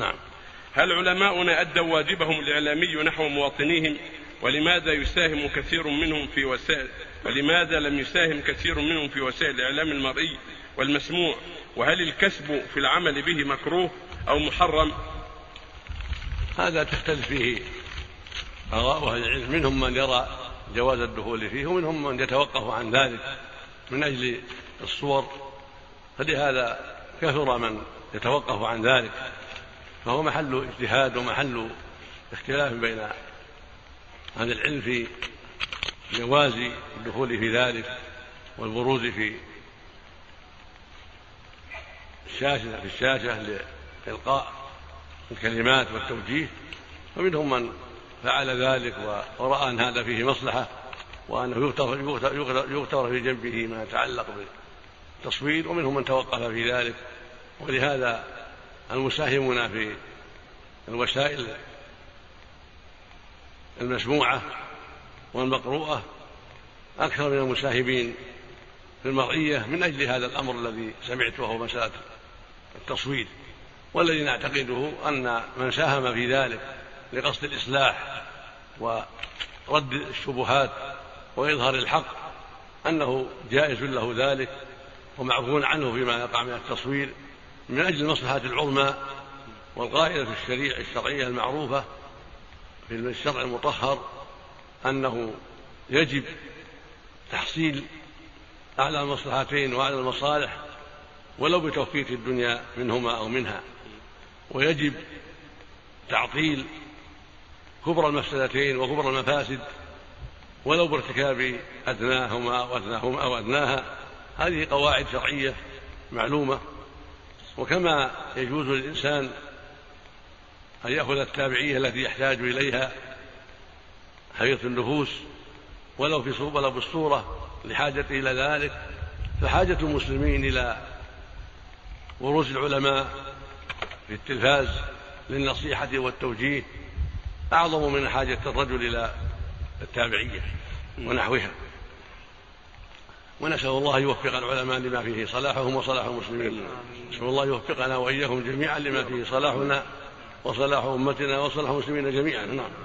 نعم. هل علماؤنا أدوا واجبهم الإعلامي نحو مواطنيهم؟ ولماذا يساهم كثير منهم في وسائل ولماذا لم يساهم كثير منهم في وسائل الإعلام المرئي والمسموع؟ وهل الكسب في العمل به مكروه أو محرم؟ هذا تختلف فيه آراء أهل العلم. منهم من يرى جواز الدخول فيه ومنهم من يتوقف عن ذلك من أجل الصور. فلهذا كثر من يتوقف عن ذلك. فهو محل اجتهاد ومحل اختلاف بين أهل العلم في جواز الدخول في ذلك والبروز في الشاشة في الشاشة لإلقاء الكلمات والتوجيه. ومنهم من فعل ذلك ورأى أن هذا فيه مصلحة وأنه يغتر في جنبه ما يتعلق بالتصوير. ومنهم من توقف في ذلك. ولهذا المساهمون في الوسائل المسموعة والمقروءة أكثر من المساهمين في المرئية من أجل هذا الأمر الذي سمعت وهو مسألة التصوير والذي نعتقده أن من ساهم في ذلك لقصد الإصلاح ورد الشبهات وإظهار الحق أنه جائز له ذلك ومعفو عنه فيما يقع من التصوير من أجل المصلحة العظمى والقاعدة في الشريعة الشرعية المعروفة في الشرع المطهر أنه يجب تحصيل أعلى المصلحتين وأعلى المصالح ولو بتوفيق الدنيا منهما أو منها. ويجب تعطيل كبرى المفسدتين وكبرى المفاسد ولو بارتكاب أدناهما أو أدناهما أو أدناها. هذه قواعد شرعية معلومة. وكما يجوز للإنسان أن يأخذ التابعية التي يحتاج إليها حيث النفوس ولو في ولو بالصورة لحاجته إلى ذلك. فحاجة المسلمين إلى ورود العلماء في التلفاز للنصيحة والتوجيه أعظم من حاجة الرجل إلى التابعية ونحوها. ونسأل الله يوفق العلماء لما فيه صلاحهم وصلاح المسلمين. نسأل الله يوفقنا وإياهم جميعا لما فيه صلاحنا وصلاح أمتنا وصلاح المسلمين جميعا. نعم.